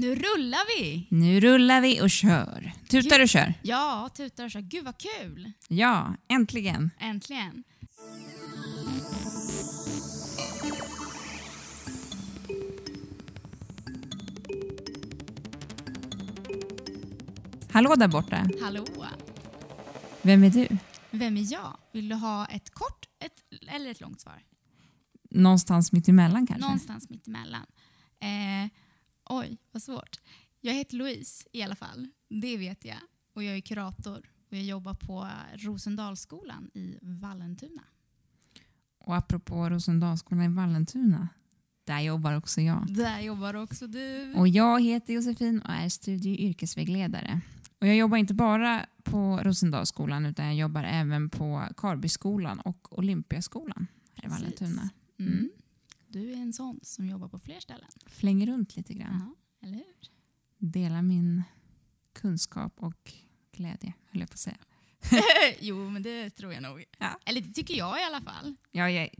Nu rullar vi! Nu rullar vi och kör. Tutar och kör. Ja, tutar och kör. Gud vad kul! Ja, äntligen. Äntligen. Hallå där borta. Hallå! Vem är du? Vem är jag? Vill du ha ett kort ett, eller ett långt svar? Någonstans mitt emellan kanske? Någonstans mitt emellan. Eh, oj, vad svårt. Jag heter Louise i alla fall. Det vet jag. Och jag är kurator och jag jobbar på Rosendalsskolan i Vallentuna. Och apropå Rosendalsskolan i Vallentuna, där jobbar också jag. Där jobbar också du. Och jag heter Josefin och är studie och yrkesvägledare. Och jag jobbar inte bara på Rosendalsskolan utan jag jobbar även på Karbyskolan och Olympiaskolan här i. Vallentuna. Mm. Du är en sån som jobbar på fler ställen. Flänger runt lite grann. Ja, eller hur? Delar min kunskap och glädje, höll jag på att säga. jo, men det tror jag nog. Ja. Eller det tycker jag i alla fall. Ja, jag,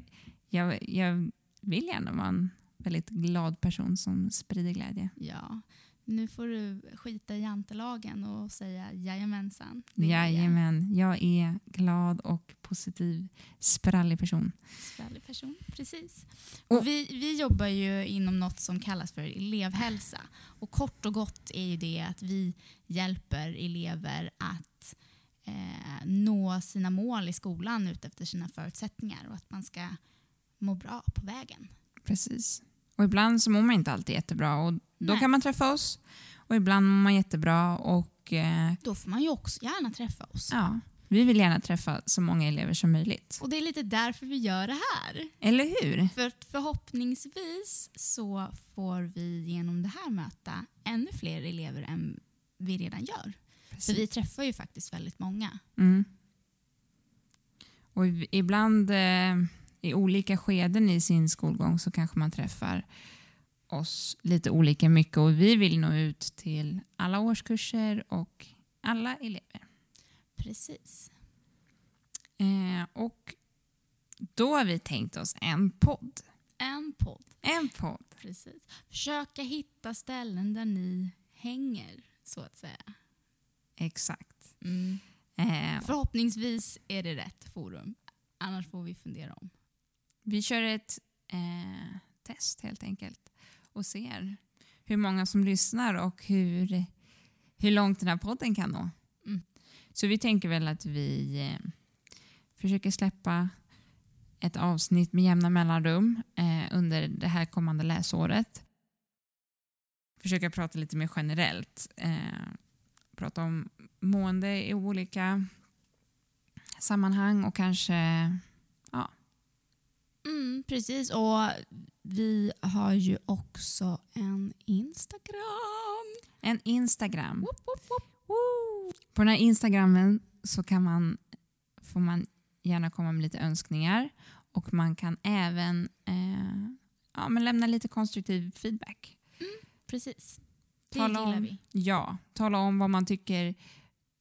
jag, jag vill gärna vara en väldigt glad person som sprider glädje. Ja. Nu får du skita i jantelagen och säga jajamensan. Jajamän, jag är glad och positiv, sprallig person. Sprallig person. Precis. Och- Och vi, vi jobbar ju inom något som kallas för elevhälsa. Och kort och gott är ju det att vi hjälper elever att eh, nå sina mål i skolan utefter sina förutsättningar och att man ska må bra på vägen. Precis. Och ibland så mår man inte alltid jättebra och då Nej. kan man träffa oss. Och ibland mår man jättebra och eh, Då får man ju också gärna träffa oss. ja, vi vill gärna träffa så många elever som möjligt. Och det är lite därför vi gör det här. Eller hur? För förhoppningsvis så får vi genom det här möta ännu fler elever än vi redan gör. För vi träffar ju faktiskt väldigt många. Mm. Och ibland eh, i olika skeden i sin skolgång så kanske man träffar oss lite olika mycket och vi vill nå ut till alla årskurser och alla elever. Precis. Eh, och då har vi tänkt oss en podd. En podd. En podd. Precis. Försöka hitta ställen där ni hänger, så att säga. Exakt. Mm. Eh, Förhoppningsvis är det rätt forum. Annars får vi fundera om. Vi kör ett eh, test helt enkelt och ser hur många som lyssnar och hur, hur långt den här podden kan nå. Mm. Så vi tänker väl att vi eh, försöker släppa ett avsnitt med jämna mellanrum eh, under det här kommande läsåret. Försöka prata lite mer generellt. Eh, prata om mående i olika sammanhang och kanske Mm, precis. Och vi har ju också en Instagram. en Instagram. Woop, woop, woop. På den här Instagrammen så kan man, får man gärna komma med lite önskningar och man kan även eh, ja, men lämna lite konstruktiv feedback. Precis. Det Tala gillar om- vi. Ja, tala om vad man tycker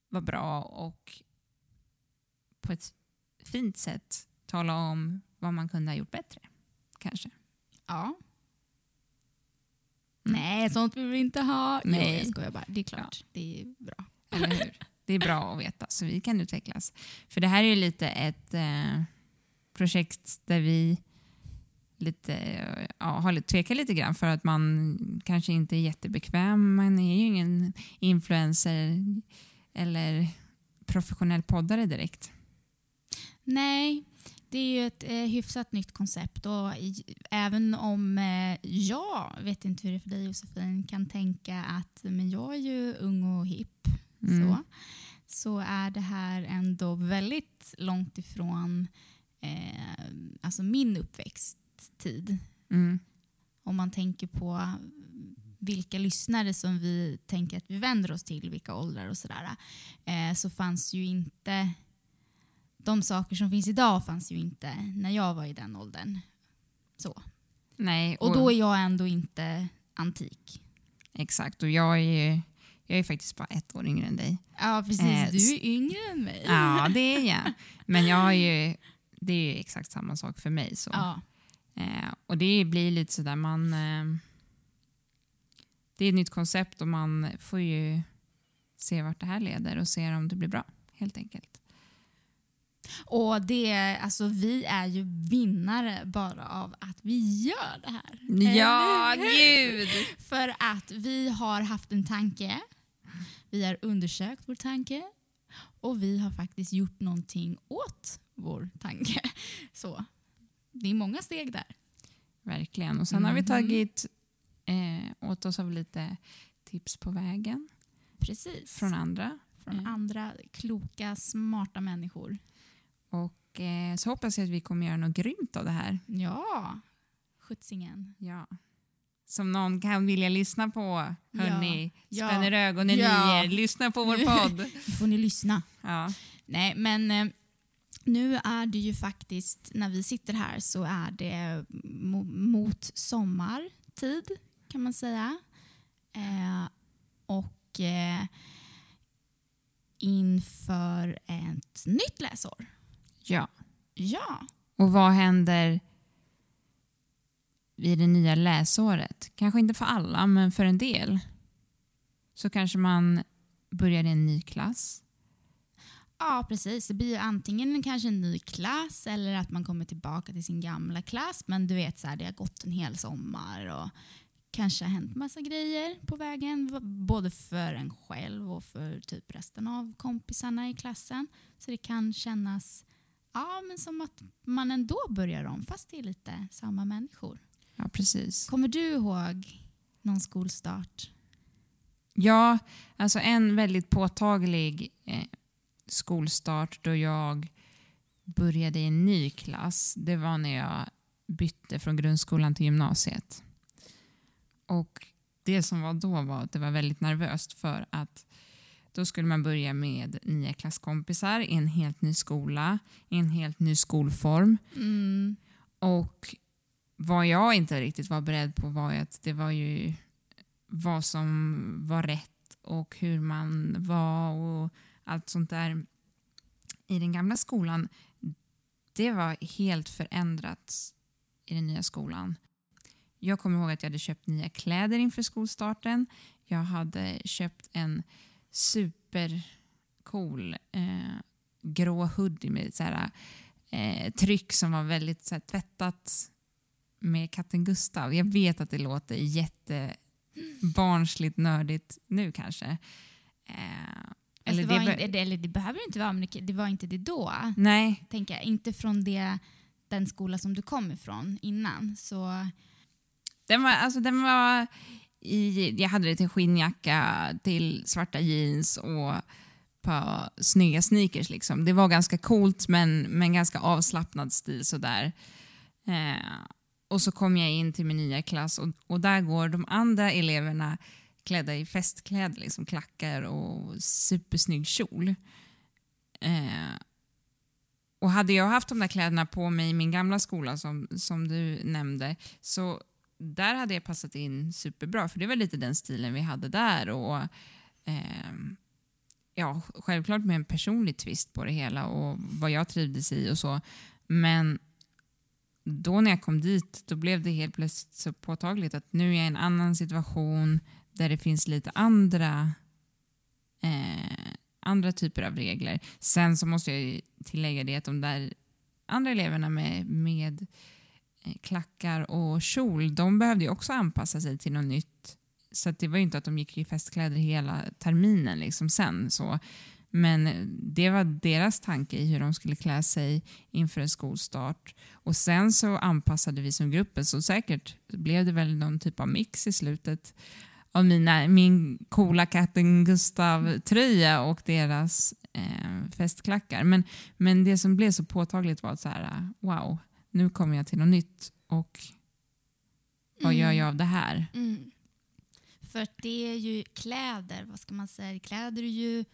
var bra och på ett fint sätt tala om vad man kunde ha gjort bättre. Kanske. Ja. Mm. Nej, sånt vill vi inte ha. Jo, Nej. jag skojar bara. Det är klart. Det är bra. Eller hur? Det är bra att veta så vi kan utvecklas. För det här är ju lite ett eh, projekt där vi lite, ja, har lite, tvekar lite grann för att man kanske inte är jättebekväm. Man är ju ingen influencer eller professionell poddare direkt. Nej, det är ju ett eh, hyfsat nytt koncept och i, även om eh, jag, vet inte hur det är för dig Josefin, kan tänka att men jag är ju ung och hipp Mm. så, så är det här ändå väldigt långt ifrån eh, alltså min uppväxttid. Mm. Om man tänker på vilka lyssnare som vi tänker att vi vänder oss till, vilka åldrar och sådär, eh, så fanns ju inte de saker som finns idag fanns ju inte när jag var i den åldern. Så. Nej, Och då är jag ändå inte antik. Exakt, och jag är ju jag är faktiskt bara ett år yngre än dig. Ja, precis. Eh, Du är yngre än mig. Ja, det är jag. Men jag har ju, det är ju exakt samma sak för mig. Så. Ja. Eh, och det blir lite sådär man... Eh, det är ett nytt koncept och man får ju se vart det här leder och se om det blir bra helt enkelt. Och det, alltså, vi är ju vinnare bara av att vi gör det här. Ja, gud! För att vi har haft en tanke, vi har undersökt vår tanke och vi har faktiskt gjort någonting åt vår tanke. Så det är många steg där. Verkligen. Och sen har vi Mhm. tagit eh, åt oss av lite tips på vägen Precis. från andra. Från Mm. andra kloka, smarta människor. Och eh, så hoppas jag att vi kommer göra något grymt av det här. Ja, skjutsingen. Ja. Som någon kan vilja lyssna på. Hörni, Ja. spänner ögonen Ja. i er. Lyssna på vår podd. Nu får ni lyssna. Ja. Nej, men eh, nu är det ju faktiskt, när vi sitter här så är det mo- mot sommartid kan man säga. Eh, och eh, inför ett nytt läsår. Ja. Ja, Och vad händer vid det nya läsåret? Kanske inte för alla, men för en del. Så kanske man börjar i en ny klass. ja precis. Det blir antingen kanske en ny klass eller att man kommer tillbaka till sin gamla klass. Men du vet, så här, det har gått en hel sommar och kanske har hänt massa grejer på vägen. Både för en själv och för typ resten av kompisarna i klassen. Så det kan kännas ja, men som att man ändå börjar om fast det är lite samma människor. Ja, precis. Kommer du ihåg någon skolstart? Ja, alltså en väldigt påtaglig eh, skolstart då jag började i en ny klass, det var när jag bytte från grundskolan till gymnasiet. Och det som var då var att det var väldigt nervöst för att då skulle man börja med nya klasskompisar i en helt ny skola, i en helt ny skolform. Mm. Och vad jag inte riktigt var beredd på var ju att det var ju vad som var rätt och hur man var och allt sånt där. I den gamla skolan, det var helt förändrat i den nya skolan. Jag kommer ihåg att jag hade köpt nya kläder inför skolstarten. Jag hade köpt en supercool eh, grå hoodie med så här, eh, tryck som var väldigt så här, tvättat med katten Gustav. Jag vet att det låter jättebarnsligt nördigt nu kanske. Eh, Eller det, det, inte, eller det behöver inte vara, men det, det var inte det då. nej, Tänker jag. Inte från det, den skola som du kom ifrån innan. Så, Den var, alltså den var i, jag hade det till skinnjacka, till svarta jeans och på snygga sneakers. Liksom. Det var ganska coolt men, men ganska avslappnad stil sådär. Eh, och så kom jag in till min nya klass och, och där går de andra eleverna klädda i festkläder, liksom klackar och supersnygg kjol. Eh, och hade jag haft de där kläderna på mig i min gamla skola som, som du nämnde så där hade jag passat in superbra för det var lite den stilen vi hade där. Och eh, ja, Självklart med en personlig twist på det hela och vad jag trivdes i och så. Men då när jag kom dit då blev det helt plötsligt så påtagligt att nu är jag i en annan situation där det finns lite andra eh, andra typer av regler. Sen så måste jag tillägga det att de där andra eleverna med, med eh, Eh, klackar och kjol, de behövde ju också anpassa sig till något nytt. Så att det var ju inte att de gick i festkläder hela terminen liksom sen. Så. Men det var deras tanke i hur de skulle klä sig inför en skolstart. Och sen så anpassade vi som gruppen, så säkert blev det väl någon typ av mix i slutet av mina, min coola katten Gustav-tröja och deras eh, festklackar. Men, men det som blev så påtagligt var att så här, wow, nu kommer jag till något nytt och vad gör jag av det här? Mm. För det är ju kläder, vad ska man säga? Kläder är ju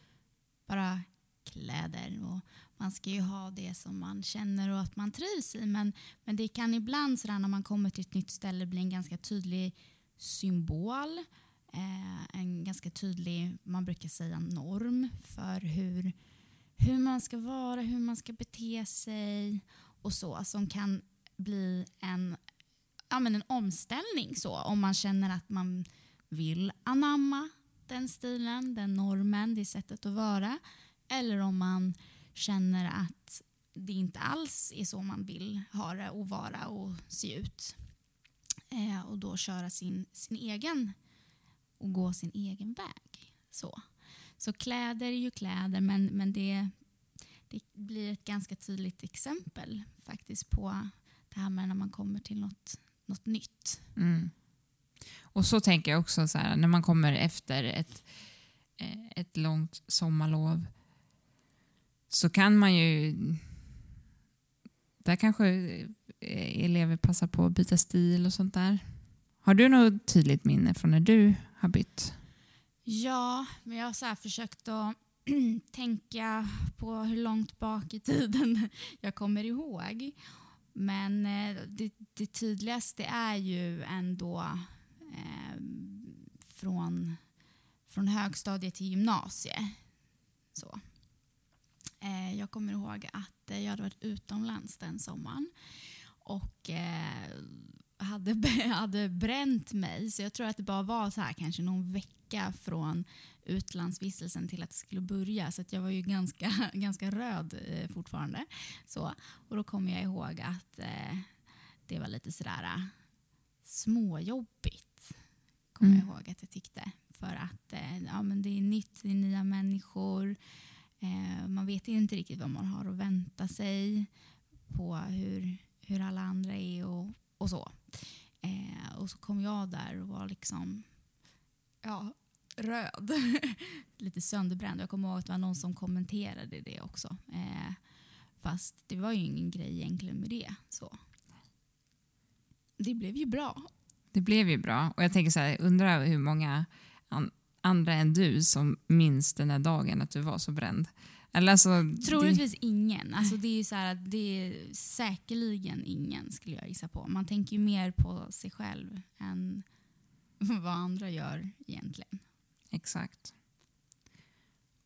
bara kläder. Och man ska ju ha det som man känner och att man trivs i. Men, men det kan ibland sådär när man kommer till ett nytt ställe bli en ganska tydlig symbol. Eh, en ganska tydlig, man brukar säga norm för hur, hur man ska vara, hur man ska bete sig och så. Som kan bli en, ja, men en omställning så om man känner att man vill anamma den stilen, den normen, det sättet att vara. Eller om man känner att det inte alls är så man vill ha det och vara och se ut. Eh, och då köra sin, sin egen och gå sin egen väg. Så, så kläder är ju kläder men, men det, det blir ett ganska tydligt exempel faktiskt på det här med när man kommer till något, något nytt. Mm. Och så tänker jag också så här, när man kommer efter ett, eh, ett långt sommarlov så kan man ju... Där kanske eh, elever passar på att byta stil och sånt där. Har du något tydligt minne från när du har bytt? Ja, men jag har så försökt att tänka på hur långt bak i tiden jag kommer ihåg. Men eh, det, det tydligaste är ju ändå eh, från, från högstadiet till gymnasiet. Så. Eh, jag kommer ihåg att eh, jag hade varit utomlands den sommaren och eh, hade, hade bränt mig. Så jag tror att det bara var så här kanske någon vecka från utlandsvistelsen till att det skulle börja. Så jag var ju ganska, ganska röd eh, fortfarande. Så, och då kommer jag ihåg att eh, det var lite sådär eh, småjobbigt. Kommer mm. jag ihåg att jag tyckte. För att eh, ja, men det är nytt, det är nya människor. Eh, man vet inte riktigt vad man har att vänta sig på hur, hur alla andra är och, och så. Eh, och så kom jag där och var liksom ja, röd. Lite sönderbränd. Jag kommer ihåg att det var någon som kommenterade det också. Eh, fast det var ju ingen grej egentligen med det. Så. Det blev ju bra. Det blev ju bra. Och jag tänker så här, undrar hur många an andra än du som minns den här dagen att du var så bränd. Eller alltså, Troligtvis det... ingen. Alltså det, är så här, det är säkerligen ingen skulle jag gissa på. Man tänker ju mer på sig själv än vad andra gör egentligen. Exakt.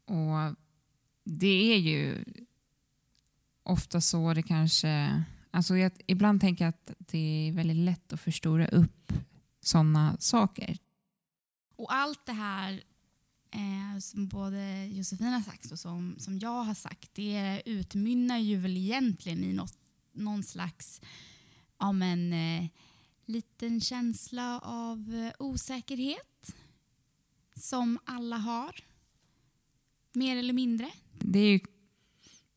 Och det är ju ofta så det kanske... Alltså jag, ibland tänker jag att det är väldigt lätt att förstora upp sådana saker. Och allt det här eh, som både Josefina har sagt och som, som jag har sagt, det utmynnar ju väl egentligen i något, någon slags ja, men, eh, liten känsla av eh, osäkerhet som alla har. Mer eller mindre. Det är ju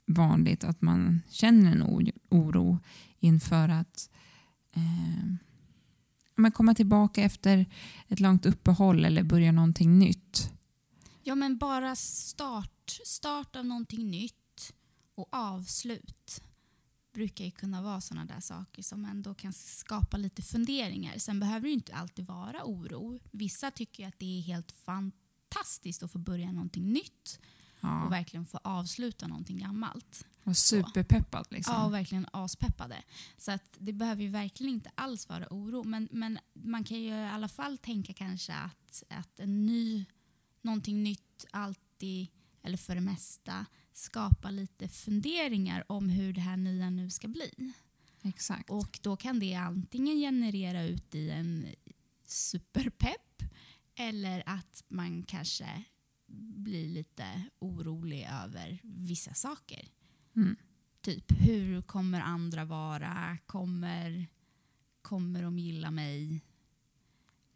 vanligt att man känner en oro inför att eh, komma tillbaka efter ett långt uppehåll eller börja någonting nytt. Ja, men bara start, start av någonting nytt och avslut brukar ju kunna vara sådana där saker som ändå kan skapa lite funderingar. Sen behöver det inte alltid vara oro. Vissa tycker att det är helt fantastiskt att få börja någonting nytt ja. och verkligen få avsluta någonting gammalt. Och superpeppad liksom. Ja, och verkligen aspeppade. Så att det behöver ju verkligen inte alls vara oro. Men, men man kan ju i alla fall tänka kanske att, att en ny, någonting nytt alltid, eller för det mesta, skapa lite funderingar om hur det här nya nu ska bli. Exakt. Och då kan det antingen generera ut i en superpepp eller att man kanske blir lite orolig över vissa saker. Mm. Typ, hur kommer andra vara? Kommer, kommer de gilla mig?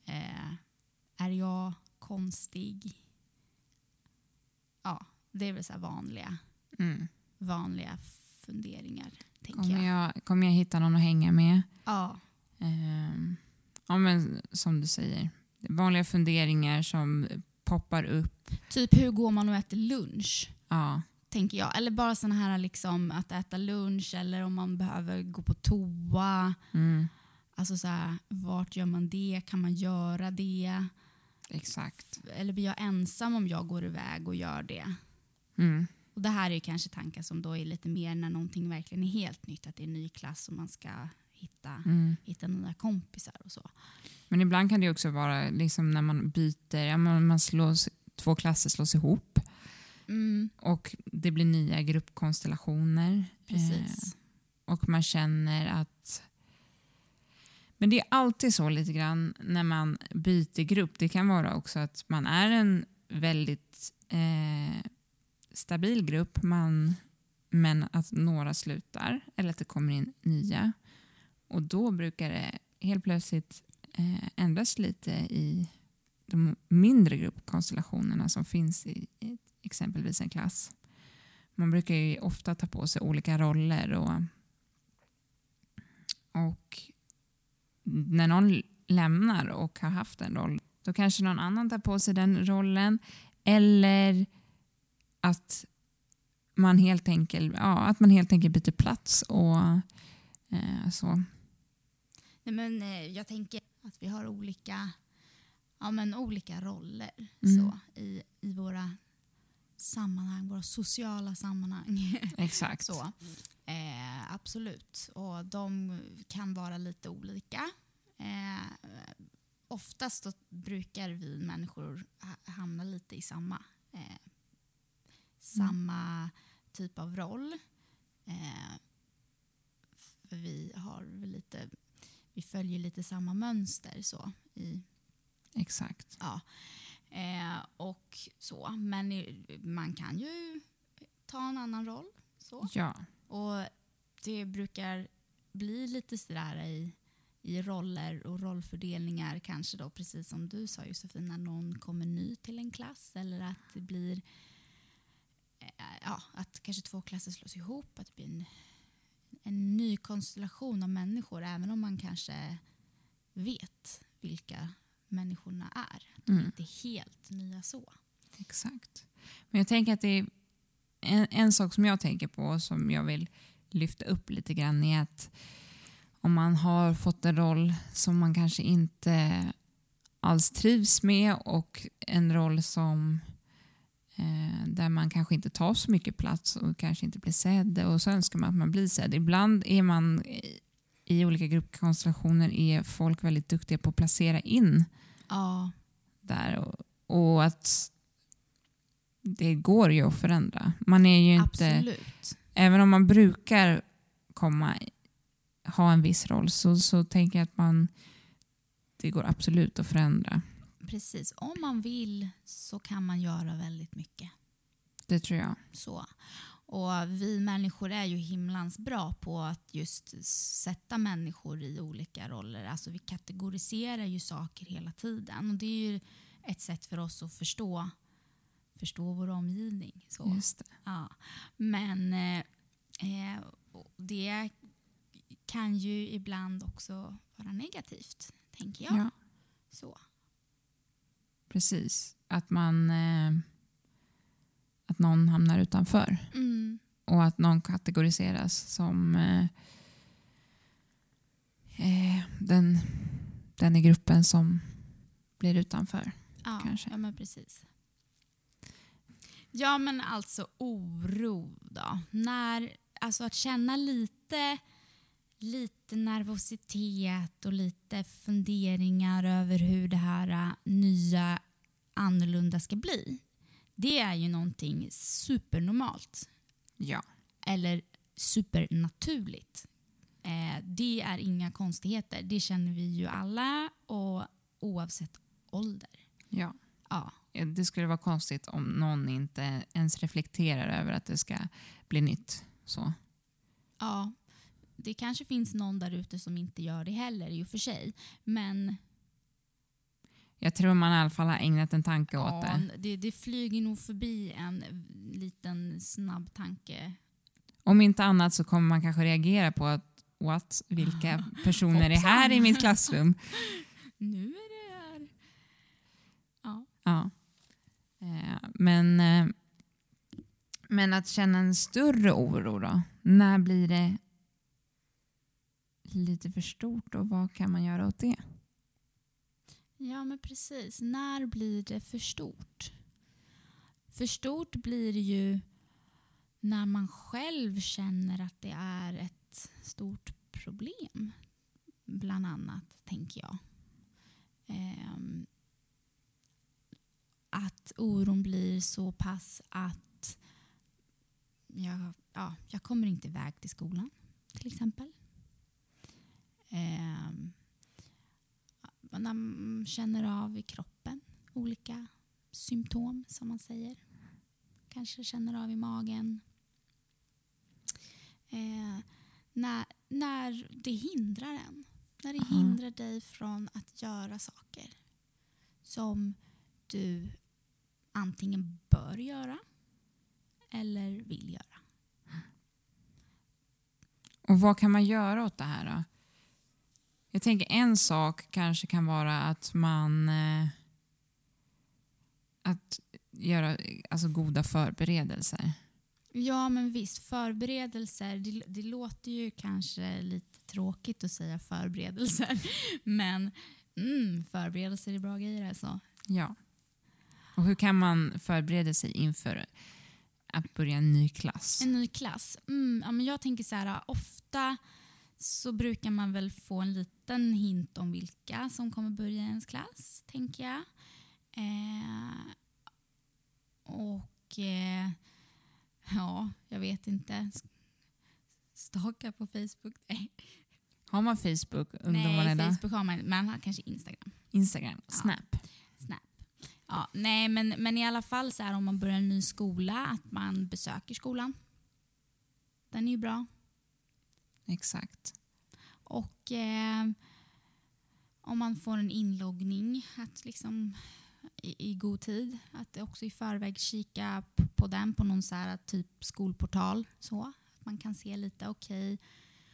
Eh, är jag konstig? Ja, det är väl så vanliga, mm. vanliga funderingar. Kommer jag. jag. kommer jag hitta någon att hänga med? Ja. Um, ja men som du säger, vanliga funderingar som poppar upp. Typ hur går man och äter lunch? Ja. Tänker jag. Eller bara sådana här liksom att äta lunch eller om man behöver gå på toa. Mm. Alltså så här, vart gör man det? Kan man göra det? Exakt. Eller blir jag ensam om jag går iväg och gör det? Mm. Och Det här är kanske tankar som då är lite mer när någonting verkligen är helt nytt. Att det är en ny klass och man ska hitta, mm. hitta nya kompisar och så. Men ibland kan det också vara liksom när man byter, ja, man, man slås, två klasser slås ihop. Mm. Och det blir nya gruppkonstellationer. Precis. Eh, och man känner att men det är alltid så lite grann när man byter grupp. Det kan vara också att man är en väldigt eh, stabil grupp man, men att några slutar eller att det kommer in nya. Och då brukar det helt plötsligt eh, ändras lite i de mindre gruppkonstellationerna som finns i, i exempelvis en klass. Man brukar ju ofta ta på sig olika roller och, och när någon lämnar och har haft en roll då kanske någon annan tar på sig den rollen eller att man helt enkelt, ja, att man helt enkelt byter plats och eh, så. Nej, men, eh, jag tänker att vi har olika, ja, men, olika roller Mm. så, i, i våra sammanhang, våra sociala sammanhang. Exakt. så. Eh, absolut. Och de kan vara lite olika. Eh, oftast då brukar vi människor ha- hamna lite i samma, eh, samma typ av roll. Eh, för vi har lite, vi följer lite samma mönster så i Exakt. Ja. Eh, och så. Men i- man kan ju ta en annan roll. Så. Ja. Och det brukar bli lite sådär i, i roller och rollfördelningar kanske då precis som du sa Josefin när någon kommer ny till en klass eller att det blir eh, ja, att kanske två klasser slås ihop, att det blir en, en ny konstellation av människor även om man kanske vet vilka människorna är. De är Mm. inte helt nya så. Exakt. Men jag tänker att det är en, en sak som jag tänker på som jag vill lyfta upp lite grann är att om man har fått en roll som man kanske inte alls trivs med och en roll som eh, där man kanske inte tar så mycket plats och kanske inte blir sedd och så önskar man att man blir sedd. Ibland är man i, olika gruppkonstellationer är folk väldigt duktiga på att placera in Ja, där och, och att det går ju att förändra. Man är ju inte, absolut. även om man brukar komma, ha en viss roll så, så tänker jag att man, det går absolut att förändra. Precis. Om man vill så kan man göra väldigt mycket. Det tror jag. Så. Och vi människor är ju himlans bra på att just sätta människor i olika roller. Alltså vi kategoriserar ju saker hela tiden. Och det är ju ett sätt för oss att förstå, förstå vår omgivning. Så. Just det. Ja. Men eh, eh, det kan ju ibland också vara negativt, tänker jag. Ja. Så. Precis. Att man eh, att någon hamnar utanför Mm. och att någon kategoriseras som eh, eh, den, den i gruppen som blir utanför. Ja, Kanske. ja, men precis. Ja, men alltså oro då. När, alltså att känna lite, lite nervositet och lite funderingar över hur det här äh, nya annorlunda ska bli. Det är ju någonting supernormalt Ja. eller supernaturligt. Eh, det är inga konstigheter. Det känner vi ju alla och oavsett ålder. ja. Ja. Det skulle vara konstigt om någon inte ens reflekterar över att det ska bli nytt. Så. Ja, det kanske finns någon där ute som inte gör det heller i och för sig. Men Jag tror man i alla fall har ägnat en tanke åt ja, det. det, det flyger nog förbi en liten snabb tanke. Om inte annat så kommer man kanske reagera på att what, vilka personer är här i mitt klassrum? Nu är det här. Ja. Ja. Eh, Men, eh, men att känna en större oro då? När blir det lite för stort och vad kan man göra åt det? ja, men precis. När blir det för stort? För stort blir det ju när man själv känner att det är ett stort problem. Bland annat, tänker jag. Eh, att oron blir så pass att jag, ja, jag kommer inte iväg till skolan, till exempel. När man känner av i kroppen olika symptom som man säger. Kanske känner av i magen. Eh, när, när det hindrar en. När det Aha. hindrar dig från att göra saker som du antingen bör göra eller vill göra. Och vad kan man göra åt det här då? Jag tänker en sak kanske kan vara att man eh, att göra alltså, goda förberedelser. Ja, men visst. Förberedelser, det, det låter ju kanske lite tråkigt att säga förberedelser. Men mm, förberedelser är bra grejer alltså. Ja. Och hur kan man förbereda sig inför att börja en ny klass? En ny klass. Mm, ja, men jag tänker så här, ofta så brukar man väl få en liten hint om vilka som kommer börja i ens klass, tänker jag. Eh, och eh, ja, jag vet inte. Staka på Facebook? Nej, Har man Facebook, Nej? Facebook har man men man har kanske Instagram. Instagram, Ja. Snap. Snap. Ja, nej, men, men i alla fall så här om man börjar en ny skola, att man besöker skolan. Den är ju bra. Exakt. Och eh, om man får en inloggning att liksom i, i god tid, att också i förväg kika på den på någon så här typ skolportal. Så att man kan se lite, okej,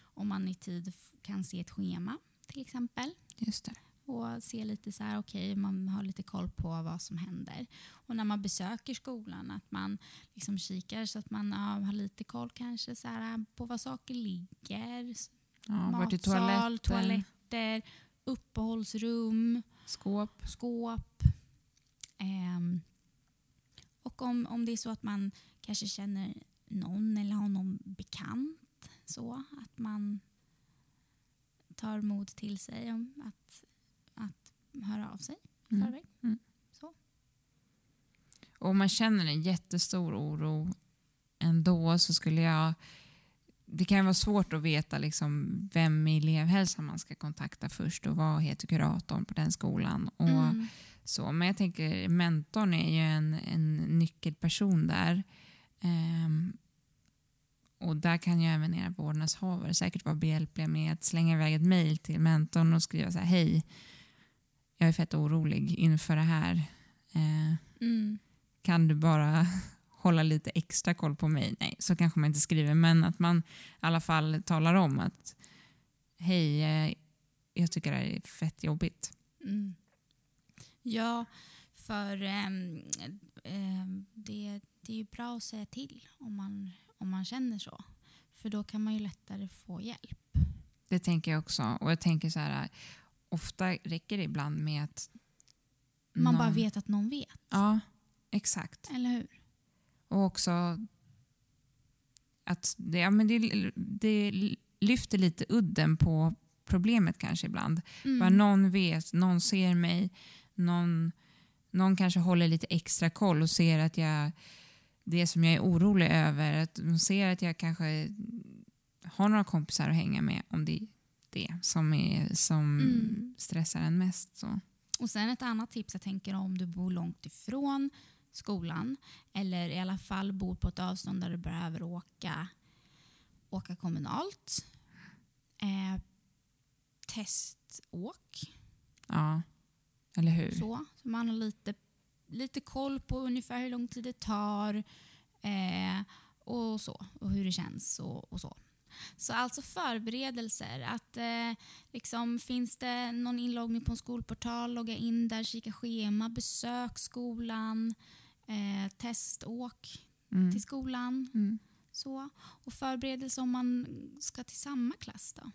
om man i tid kan se ett schema till exempel Just det och se lite så här, okej, man har lite koll på vad som händer. Och när man besöker skolan, att man liksom kikar så att man ja, har lite koll kanske så här, på var saker ligger. Ja, Matsal, toaletter? toaletter, uppehållsrum, Skåp? skåp. Ehm, och om, om det är så att man kanske känner någon eller har någon bekant så att man tar mod till sig om att höra av sig i Mm. förväg. Mm. Så. Och om man känner en jättestor oro ändå så skulle jag... Det kan vara svårt att veta liksom vem i elevhälsan man ska kontakta först och vad heter kuratorn på den skolan. Och Mm. så. Men jag tänker mentorn är ju en, en nyckelperson där. Ehm, och där kan ju även era vårdnadshavare säkert vara behjälpliga med att slänga iväg ett mejl till mentorn och skriva så här hej, jag är fett orolig inför det här. Eh, Mm. kan du bara hålla lite extra koll på mig? Nej, så kanske man inte skriver, men att man i alla fall talar om att hej, eh, jag tycker det här är fett jobbigt. Mm. Ja, för ehm, ehm, det, det är ju bra att säga till om man, om man känner så. För då kan man ju lättare få hjälp. Det tänker jag också. Och jag tänker så här, ofta räcker det ibland med att Man bara någon- vet att någon vet, Ja, exakt. eller hur? Och också att det, ja, men det, det lyfter lite udden på problemet kanske ibland. Mm. Bara någon vet, någon ser mig, någon, någon kanske håller lite extra koll och ser att jag, det som jag är orolig över, att de ser att jag kanske har några kompisar att hänga med om det det som, är, som Mm. stressar en mest. Så. Och sen ett annat tips jag tänker om du bor långt ifrån skolan eller i alla fall bor på ett avstånd där du behöver åka, åka kommunalt. Eh, teståk. Ja, eller hur? Så, så man har lite, lite koll på ungefär hur lång tid det tar eh, och så och hur det känns och, och så. Så alltså förberedelser. Att, eh, liksom, finns det någon inloggning på en skolportal, logga in där, kika schema, besök skolan, eh, teståk Mm. till skolan. Mm. Så. Och förberedelse om man ska till samma klass då.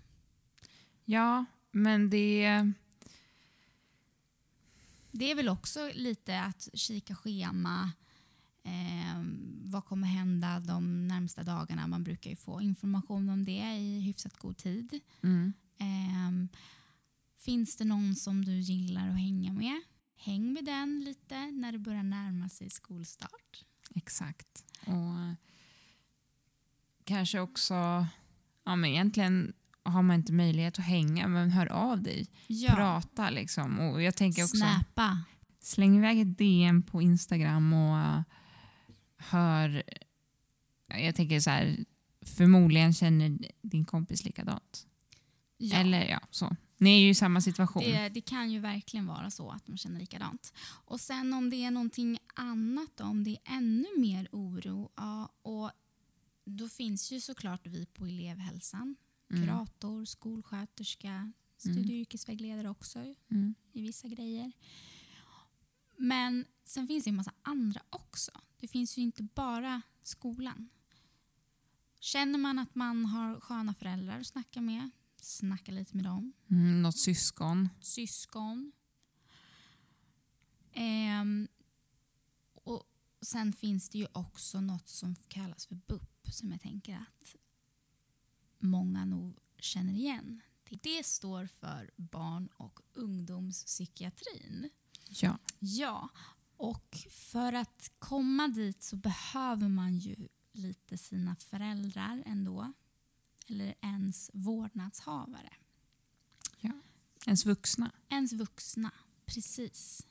Ja, men det... Det är väl också lite att kika schema. Eh, vad kommer hända de närmsta dagarna? Man brukar ju få information om det i hyfsat god tid. Mm. Eh, finns det någon som du gillar att hänga med? Häng med den lite när det börjar närma sig skolstart. Exakt. Och kanske också, ja men egentligen har man inte möjlighet att hänga, men hör av dig. Ja. Prata liksom. Och jag tänker också, Snappa. släng iväg ett DM på Instagram och uh, hör... Jag tänker så här, förmodligen känner din kompis likadant. Ja. Eller ja, så. Ni är ju i samma situation. Det, det kan ju verkligen vara så att de känner likadant. Och sen om det är någonting annat, då, om det är ännu mer oro, ja, och då finns ju såklart vi på elevhälsan, Mm. kurator, skolsköterska, studie och yrkesvägledare också Mm. i vissa grejer. Men sen finns det en massa andra också. Det finns ju inte bara skolan. Känner man att man har sköna föräldrar att snacka med, snacka lite med dem. Mm, något syskon. Syskon. Ehm, och sen finns det ju också något som kallas för BUP som jag tänker att många nog känner igen. Det står för barn och ungdomspsykiatrin. Ja. Ja, och för att komma dit så behöver man ju lite sina föräldrar ändå. Eller ens vårdnadshavare. Ens vuxna. Ens vuxna, precis.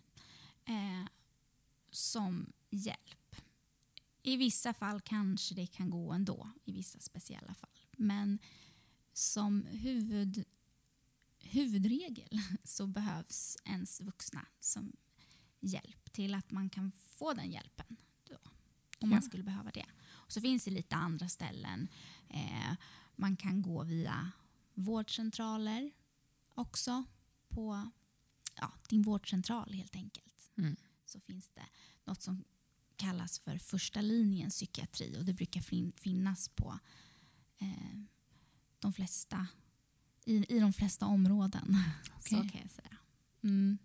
Eh, som hjälp. I vissa fall kanske det kan gå ändå, i vissa speciella fall. Men som huvud, huvudregel så behövs ens vuxna som hjälp till att man kan få den hjälpen. Då, om man Ja. skulle behöva det. Och så finns det lite andra ställen. Eh, man kan gå via vårdcentraler också på ja, din vårdcentral helt enkelt. Mm. Så finns det något som kallas för första linjens psykiatri och det brukar fin- finnas på eh, de flesta, i, i de flesta områden. Så Okej. kan jag säga. Mm.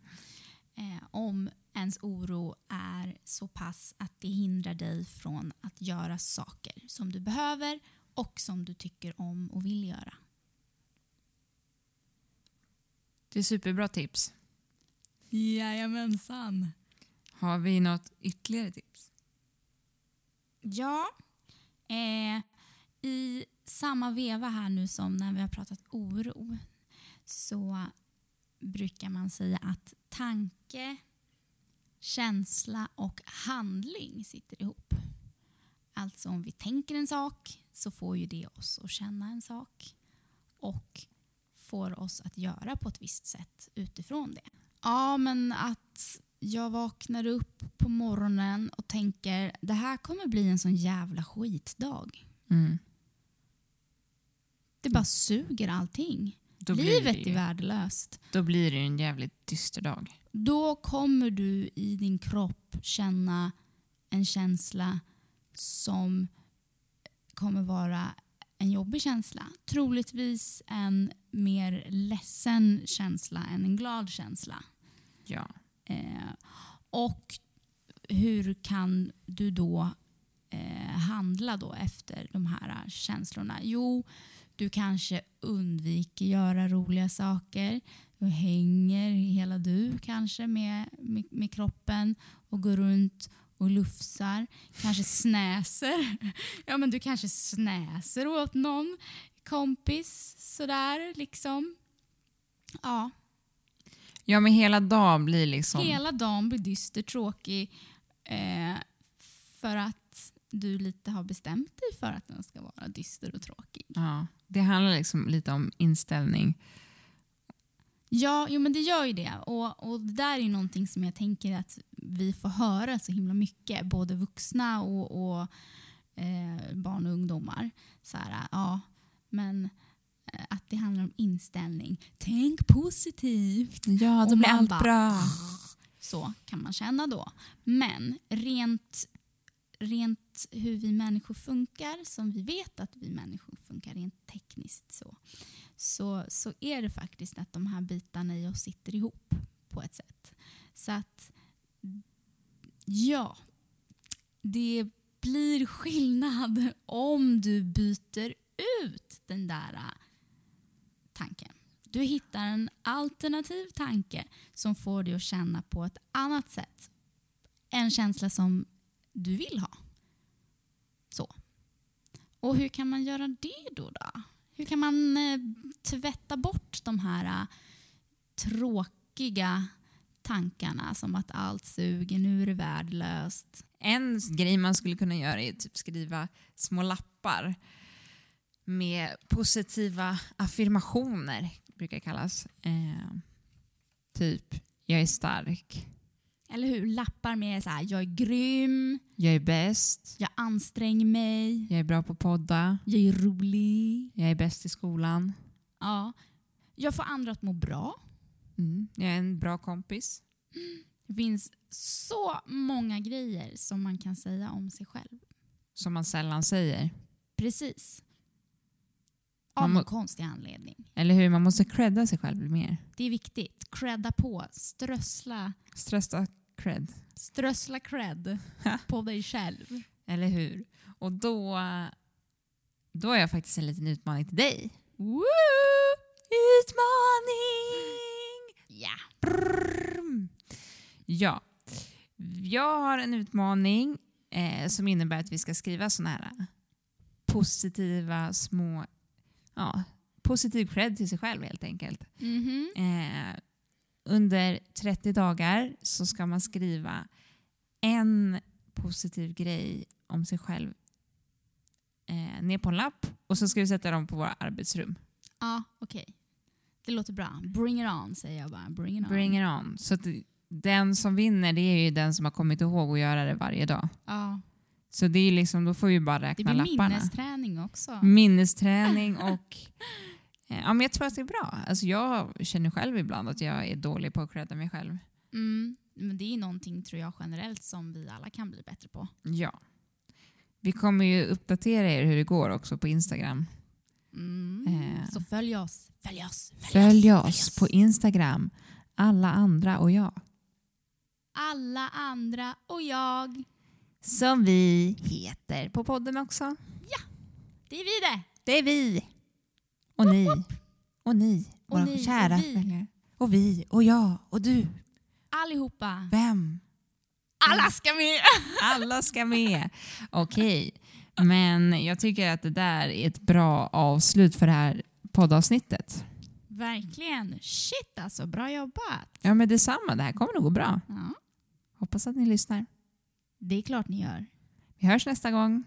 Eh, om ens oro är så pass att det hindrar dig från att göra saker som du behöver och som du tycker om och vill göra. Det är superbra tips. Jajamensan. Har vi något ytterligare tips? Ja, eh, i samma veva här nu som när vi har pratat oro så brukar man säga att tanke, känsla och handling sitter ihop. Alltså om vi tänker en sak så får ju det oss att känna en sak och får oss att göra på ett visst sätt utifrån det. Ja, men att jag vaknar upp på morgonen och tänker det här kommer bli en sån jävla skitdag. Mm. Det bara suger allting. Livet det är värdelöst. då blir det en jävligt dyster dag. Då kommer du i din kropp känna en känsla som kommer vara en jobbig känsla. Troligtvis en mer ledsen känsla än en glad känsla. Ja. Eh, och hur kan du då eh, handla då efter de här känslorna? Jo, du kanske undviker göra roliga saker. Du hänger, hela du kanske, med, med, med kroppen och går runt och lufsar. Kanske snäser. Ja, men du kanske snäser åt någon kompis sådär liksom. Ja, ja, men hela dagen blir liksom... Hela dagen blir dyster, tråkig eh, för att du lite har bestämt dig för att den ska vara dyster och tråkig. Ja, det handlar liksom lite om inställning. Ja, jo, men det gör ju det. Och, och det där är ju någonting som jag tänker att vi får höra så himla mycket, både vuxna och, och eh, barn och ungdomar. Så här, ja, men eh, att det handlar om inställning. Tänk positivt. Ja, då blir allt bra. Så kan man känna då. Men rent, rent hur vi människor funkar, som vi vet att vi människor funkar rent tekniskt så, så, så är det faktiskt att de här bitarna i oss sitter ihop på ett sätt. Så att, ja, det blir skillnad om du byter ut den där äh, tanken. Du hittar en alternativ tanke som får dig att känna på ett annat sätt. En känsla som du vill ha. Så. Och hur kan man göra det då? då? Hur kan man eh, tvätta bort de här eh, tråkiga tankarna som att allt suger, nu är det värdelöst. En grej man skulle kunna göra är typ skriva små lappar med positiva affirmationer, brukar det kallas. Eh, typ, jag är stark, eller hur? Lappar med så här, jag är grym, jag är bäst, jag anstränger mig, jag är bra på podda, jag är rolig. jag är bäst i skolan, Ja. Jag får andra att må bra. mm. jag är en bra kompis. Det finns så många grejer som man kan säga om sig själv. Som man sällan säger. Precis. Av må- någon konstig anledning. Eller hur? Man måste credda sig själv mer. Det är viktigt. Credda på. Strössla, Stressa cred. strössla cred på dig själv. Eller hur? Och då, då har jag faktiskt en liten utmaning till dig. Woo! Utmaning! Ja. Brrrm. Ja, jag har en utmaning eh, som innebär att vi ska skriva såna här positiva små, ja, positiv cred till sig själv helt enkelt. Mhm. Eh, under 30 dagar så ska man skriva en positiv grej om sig själv eh, ner på en lapp och så ska vi sätta dem på våra arbetsrum. Ja, okej. Det låter bra. Bring it on säger jag bara. Bring it on. Bring it on. Så den som vinner det är ju den som har kommit ihåg att göra det varje dag. Ja. Så det är liksom, då får vi bara Det räkna blir lapparna. minnesträning också. Minnesträning och... Eh, ja, men jag tror att det är bra. Alltså jag känner själv ibland att jag är dålig på att credda mig själv. Mm. Men det är någonting tror jag generellt som vi alla kan bli bättre på. Ja. Vi kommer ju uppdatera er hur det går också på Instagram. Mm. Eh. Så följ oss. Följ oss. Följ oss på Instagram. Alla andra och jag. Alla andra och jag. Som vi heter på podden också. Det är vi det. Det är vi. Och ni. Och ni. Och våra ni, kära och vi. följare. Och vi. Och jag. Och du. Allihopa. Vem? Alla ska med. Alla ska med. Okej. Men jag tycker att det där är ett bra avslut för det här poddavsnittet. Verkligen. Shit alltså, bra jobbat. Ja men detsamma, det här kommer nog gå bra. Ja, Hoppas att ni lyssnar. det är klart ni gör. Vi hörs nästa gång.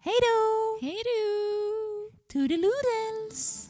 Hej då! Hej då! Toodaloodles.